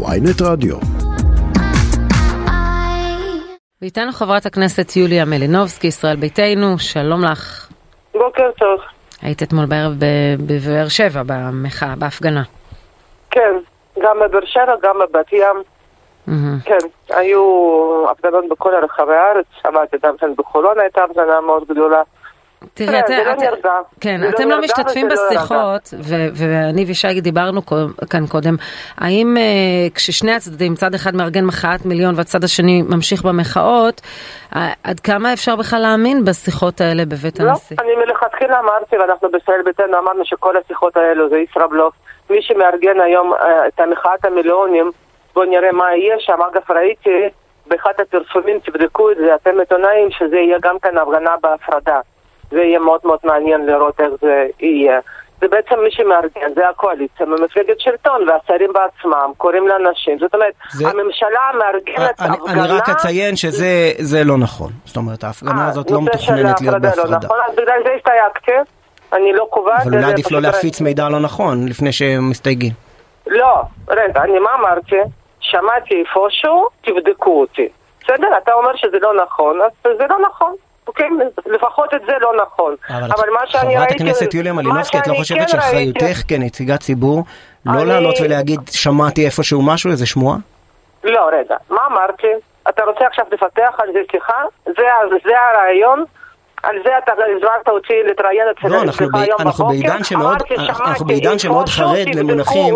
ויינט רדיו. ואיתנו חברת הכנסת יוליה מלינובסקי, ישראל ביתנו, שלום לך. בוקר טוב. היית אתמול בערב בבאר שבע במחאה, בהפגנה. כן, גם בבאר שבע, גם בבת ים. Mm-hmm. כן, היו הפגנות בכל רחבי הארץ, שמעתי גם כן בחולון הייתה הפגנה מאוד גדולה. תראי, כן, את, לא כן, אתם לא, לא משתתפים לא בשיחות, ואני וישי דיברנו כאן קודם, האם אה, כששני הצדדים, צד אחד מארגן מחאת מיליון והצד השני ממשיך במחאות, אה, עד כמה אפשר בכלל להאמין בשיחות האלה בבית הנשיא? לא, אני מלכתחילה אמרתי, ואנחנו בישראל ביתנו אמרנו שכל השיחות האלו זה ישראבלוף. מי שמארגן היום אה, את המחאת המיליונים, בואו נראה מה יהיה שם. אגב, ראיתי באחד הפרסומים, תבדקו את זה, אתם עיתונאים, שזה יהיה גם כאן הפגנה בהפרדה. זה יהיה מאוד מאוד מעניין לראות איך זה יהיה. זה בעצם מי שמארגן, זה הקואליציה ממפלגת שלטון, והשרים בעצמם קוראים לאנשים. זאת אומרת, זה... הממשלה מארגנת אני, הפגנה... אני רק אציין שזה לא נכון. זאת אומרת, ההפגנה הזאת לא מתוכננת להיות לא בהפרדה. לא נכון, אז בגלל זה הסתייגתי. אני לא קובעת... אבל אולי עדיף לא להפיץ מידע לא נכון לפני שהם מסתייגים. לא, רגע, אני מה אמרתי? שמעתי איפשהו, תבדקו אותי. בסדר? אתה אומר שזה לא נכון, אז זה לא נכון. אוקיי, לפחות את זה לא נכון. אבל, אבל מה שאני ראיתי... חברת הכנסת יוליה מלינובסקי, את לא חושבת כן שאחריותך כנציגת ציבור לא אני... לעלות ולהגיד שמעתי איפשהו משהו, איזה שמועה? לא, רגע, מה אמרתי? אתה רוצה עכשיו לפתח על זה שיחה? זה, זה הרעיון? על זה אתה הזמנת אותי להתראיין אצל לא, אנחנו, ב... אנחנו בעידן שמאוד, אנחנו בעידן שמאוד חרד למונחים,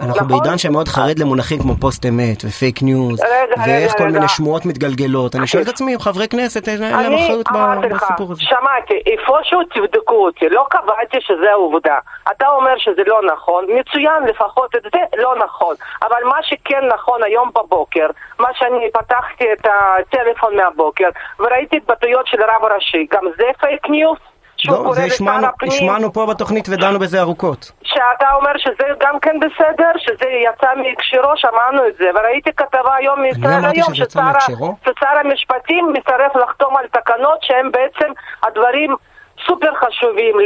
אנחנו נכון? בעידן שמאוד חרד למונחים כמו פוסט אמת ופייק ניוז, ואיך כל מיני שמועות מתגלגלות. אני שואל את עצמי, חברי כנסת, אין להם אחריות בסיפור הזה. שמעתי, איפשהו תבדקו אותי, לא קבעתי שזה העובדה. אתה אומר שזה לא נכון, מצוין, לפחות את זה לא נכון. אבל מה שכן נכון היום בבוקר, מה שאני פתחתי את הטלפון מהבוקר, וראיתי התבטאויות של רב ראשי, גם זה פייק ניוז? לא, זה השמענו פה בתוכנית ודנו בזה ארוכות. שאתה אומר שזה גם כן בסדר, שזה יצא מהקשירו, שמענו את זה, וראיתי כתבה היום מישראל היום, ששר המשפטים מסרב לחתום על תקנות שהן בעצם הדברים סופר חשובים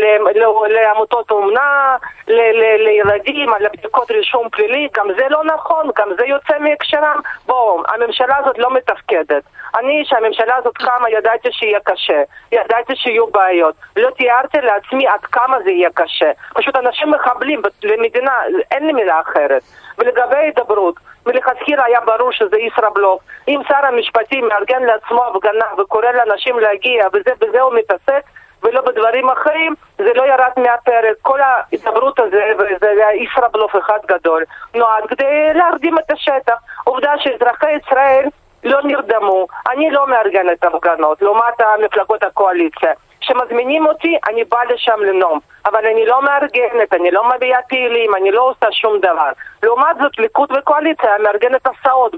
לעמותות אומנה, לילדים, על הבדיקות רישום פלילי, גם זה לא נכון, גם זה יוצא מהקשרם. בואו, הממשלה הזאת לא מתפקדת. אני, שהממשלה הזאת קמה, ידעתי שיהיה קשה, ידעתי שיהיו בעיות. לא תיארתי לעצמי עד כמה זה יהיה קשה. פשוט אנשים מחבלים למדינה, אין לי מילה אחרת. ולגבי הידברות, מלכתחילה היה ברור שזה ישראבלוף. אם שר המשפטים מארגן לעצמו הפגנה וקורא לאנשים להגיע ובזה הוא מתעסק, ולא בדברים אחרים, זה לא ירד מהפרק. כל ההידברות הזה, היה ישראבלוף אחד גדול, נועד כדי להרדים את השטח. עובדה שאזרחי ישראל לא נרדמו, אני לא מארגנת הפגנות, לעומת המפלגות הקואליציה. כשמזמינים אותי, אני באה לשם לנום. אבל אני לא מארגנת, אני לא מביאה פעילים, אני לא עושה שום דבר. לעומת זאת, ליכוד וקואליציה מארגנת הסעות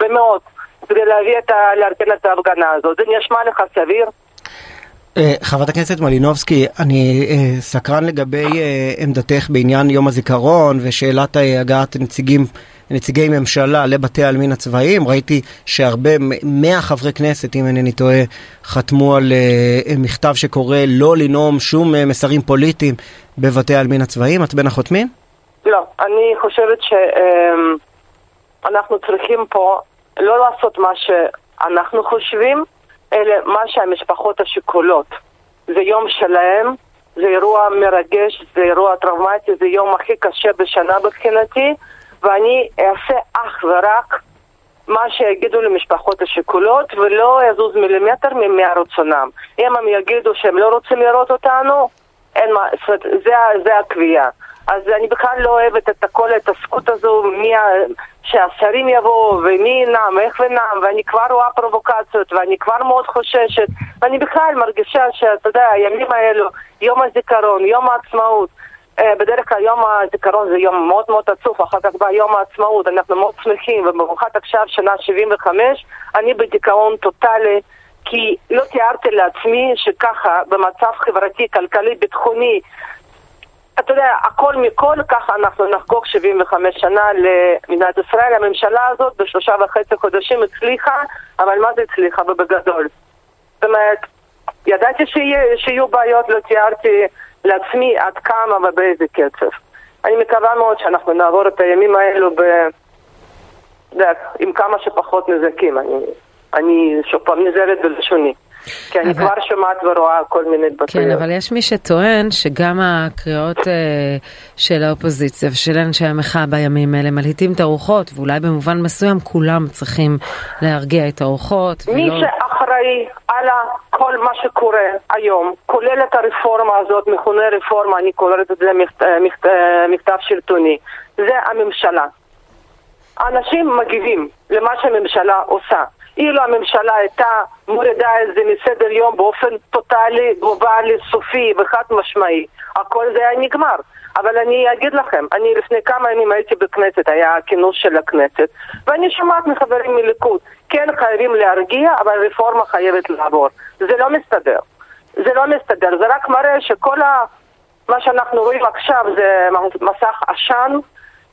במאות כדי להביא את. לארגן את ההפגנה הזאת. זה נשמע לך סביר? אה, חברת הכנסת מלינובסקי, אני אה, סקרן לגבי אה, עמדתך בעניין יום הזיכרון ושאלת הגעת נציגים, נציגי ממשלה לבתי העלמין הצבאיים. ראיתי שהרבה, מאה חברי כנסת, אם אינני טועה, חתמו על מכתב שקורא לא לנאום שום מסרים פוליטיים בבתי העלמין הצבאיים. את בין החותמים? לא, אני חושבת שאנחנו צריכים פה לא לעשות מה שאנחנו חושבים, אלה מה שהמשפחות השכולות. זה יום שלהם, זה אירוע מרגש, זה אירוע טראומטי, זה יום הכי קשה בשנה מבחינתי, ואני אעשה אך ורק מה שיגידו למשפחות השכולות, ולא יזוז מילימטר מרצונם. אם הם יגידו שהם לא רוצים לראות אותנו, אין מה, זאת אומרת, זה, זה הקביעה. אז אני בכלל לא אוהבת את כל ההתעסקות הזו, מי, שהשרים יבואו ומי ינאם, איך ונאם, ואני כבר רואה פרובוקציות, ואני כבר מאוד חוששת, ואני בכלל מרגישה שאתה יודע, הימים האלו, יום הזיכרון, יום העצמאות, אה, בדרך כלל יום הזיכרון זה יום מאוד מאוד עצוב, אחר כך בא יום העצמאות, אנחנו מאוד שמחים, ובמיוחד עכשיו, שנה 75, אני בדיכאון טוטאלי. כי לא תיארתי לעצמי שככה, במצב חברתי, כלכלי, ביטחוני, אתה יודע, הכל מכל, ככה אנחנו נחגוג 75 שנה למדינת ישראל. הממשלה הזאת בשלושה וחצי חודשים הצליחה, אבל מה זה הצליחה? ובגדול. זאת אומרת, ידעתי שיה, שיהיו בעיות, לא תיארתי לעצמי עד כמה ובאיזה קצב. אני מקווה מאוד שאנחנו נעבור את הימים האלו עם כמה שפחות נזקים. אני, אני שוב פעם נזהרת בלשוני. כי אני אבל... כבר שומעת ורואה כל מיני התבטאויות. כן, אבל יש מי שטוען שגם הקריאות אה, של האופוזיציה ושל אנשי המחאה בימים האלה מלהיטים את הרוחות, ואולי במובן מסוים כולם צריכים להרגיע את הרוחות. מי ולא... שאחראי על כל מה שקורה היום, כולל את הרפורמה הזאת, מכונה רפורמה, אני קוראת לזה מכתב, מכתב, מכתב שלטוני, זה הממשלה. אנשים מגיבים למה שהממשלה עושה. אילו הממשלה הייתה מורידה את זה מסדר יום באופן טוטאלי, גלובלי, סופי וחד משמעי, הכל זה היה נגמר. אבל אני אגיד לכם, אני לפני כמה ימים הייתי בכנסת, היה כינוס של הכנסת, ואני שומעת מחברים מליכוד, כן חייבים להרגיע, אבל רפורמה חייבת לעבור. זה לא מסתדר. זה לא מסתדר, זה רק מראה שכל ה... מה שאנחנו רואים עכשיו זה מסך עשן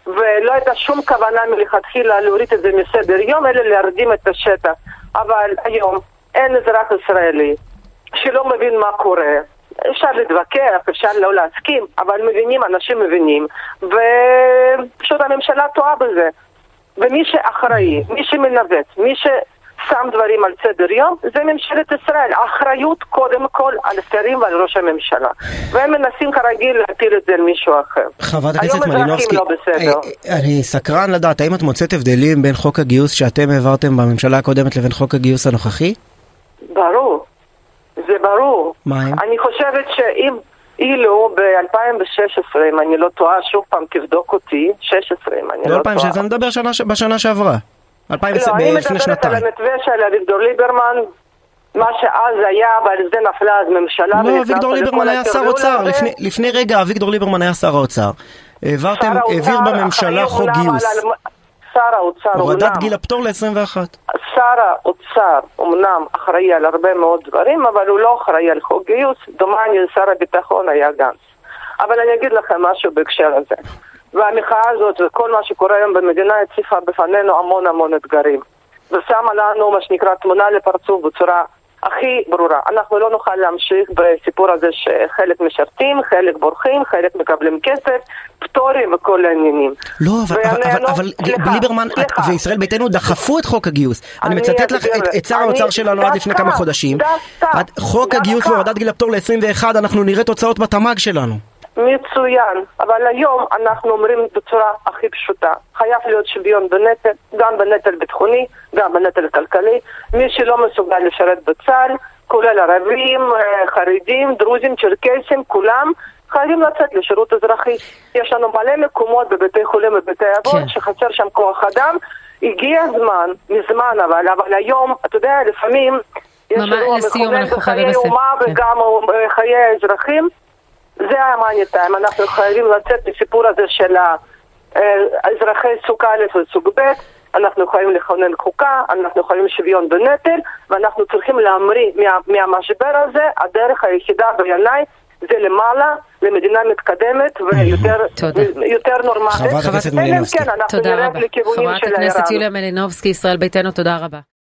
ולא הייתה שום כוונה מלכתחילה להוריד את זה מסדר יום, אלא להרדים את השטח. אבל היום אין אזרח ישראלי שלא מבין מה קורה. אפשר להתווכח, אפשר לא להסכים, אבל מבינים, אנשים מבינים, ופשוט הממשלה טועה בזה. ומי שאחראי, מי שמנווט, מי. שם דברים על סדר יום, זה ממשלת ישראל. האחריות קודם כל על השרים ועל ראש הממשלה. והם מנסים כרגיל להפיל את זה על מישהו אחר. חברת הכנסת מלינובסקי, לא אה, אה, אני סקרן לדעת, האם את מוצאת הבדלים בין חוק הגיוס שאתם העברתם בממשלה הקודמת לבין חוק הגיוס הנוכחי? ברור. זה ברור. מה הם? אני חושבת שאם... אילו ב-2016, אם אני לא טועה, שוב פעם תבדוק אותי, 16 אם אני לא, לא טועה. לא 2016, אני מדבר בשנה שעברה. 2020, לא, לפני שנתיים. אני מדברת על המתווה של אביגדור ליברמן, מה שאז היה, ועל זה נפלה אז ממשלה. לא, אביגדור ליברמן היה שר אוצר, לפני, לפני רגע אביגדור ליברמן היה שר האוצר. העברתם, העביר בממשלה חוק גיוס. שר האוצר אומנם... הורדת גיל הפטור ל-21. שר האוצר אומנם אחראי על הרבה מאוד דברים, אבל הוא לא אחראי על חוק גיוס, דומני שר הביטחון היה גנץ. אבל אני אגיד לכם משהו בהקשר הזה. והמחאה הזאת וכל מה שקורה היום במדינה הציפה בפנינו המון המון אתגרים. ושמה לנו מה שנקרא תמונה לפרצוף בצורה הכי ברורה. אנחנו לא נוכל להמשיך בסיפור הזה שחלק משרתים, חלק בורחים, חלק מקבלים כסף, פטורים וכל העניינים. לא, אבל, אבל, אבל סליחה, ליברמן סליחה. וישראל ביתנו דחפו את חוק הגיוס. אני, אני מצטט לך את, את שר האוצר שלנו עד לפני כמה חודשים. דווקא, חוק הגיוס והורדת גיל הפטור ל-21, אנחנו נראה תוצאות בתמ"ג שלנו. מצוין, אבל היום אנחנו אומרים בצורה הכי פשוטה, חייב להיות שוויון בנטל, גם בנטל ביטחוני, גם בנטל כלכלי. מי שלא מסוגל לשרת בצה"ל, כולל ערבים, אה, חרדים, דרוזים, צ'רקסים, כולם חייבים לצאת לשירות אזרחי. יש לנו מלא מקומות בבתי חולים ובבתי אבות כן. שחסר שם כוח אדם. הגיע הזמן, מזמן אבל, אבל היום, אתה יודע, לפעמים יש לנו מכונן בחיי אומה כן. וגם חיי האזרחים. זה המאני טיים, אנחנו חייבים לצאת מהסיפור הזה של אזרחי סוג א' וסוג ב', אנחנו יכולים לכונן חוקה, אנחנו יכולים שוויון בנטל, ואנחנו צריכים להמריא מה, מהמשבר הזה, הדרך היחידה בעיניי זה למעלה, למדינה מתקדמת ויותר נורמלית. חברת הכנסת מלינובסקי. כן, לכיוונים של חברת הכנסת יוליה מלינובסקי, ישראל ביתנו, תודה רבה.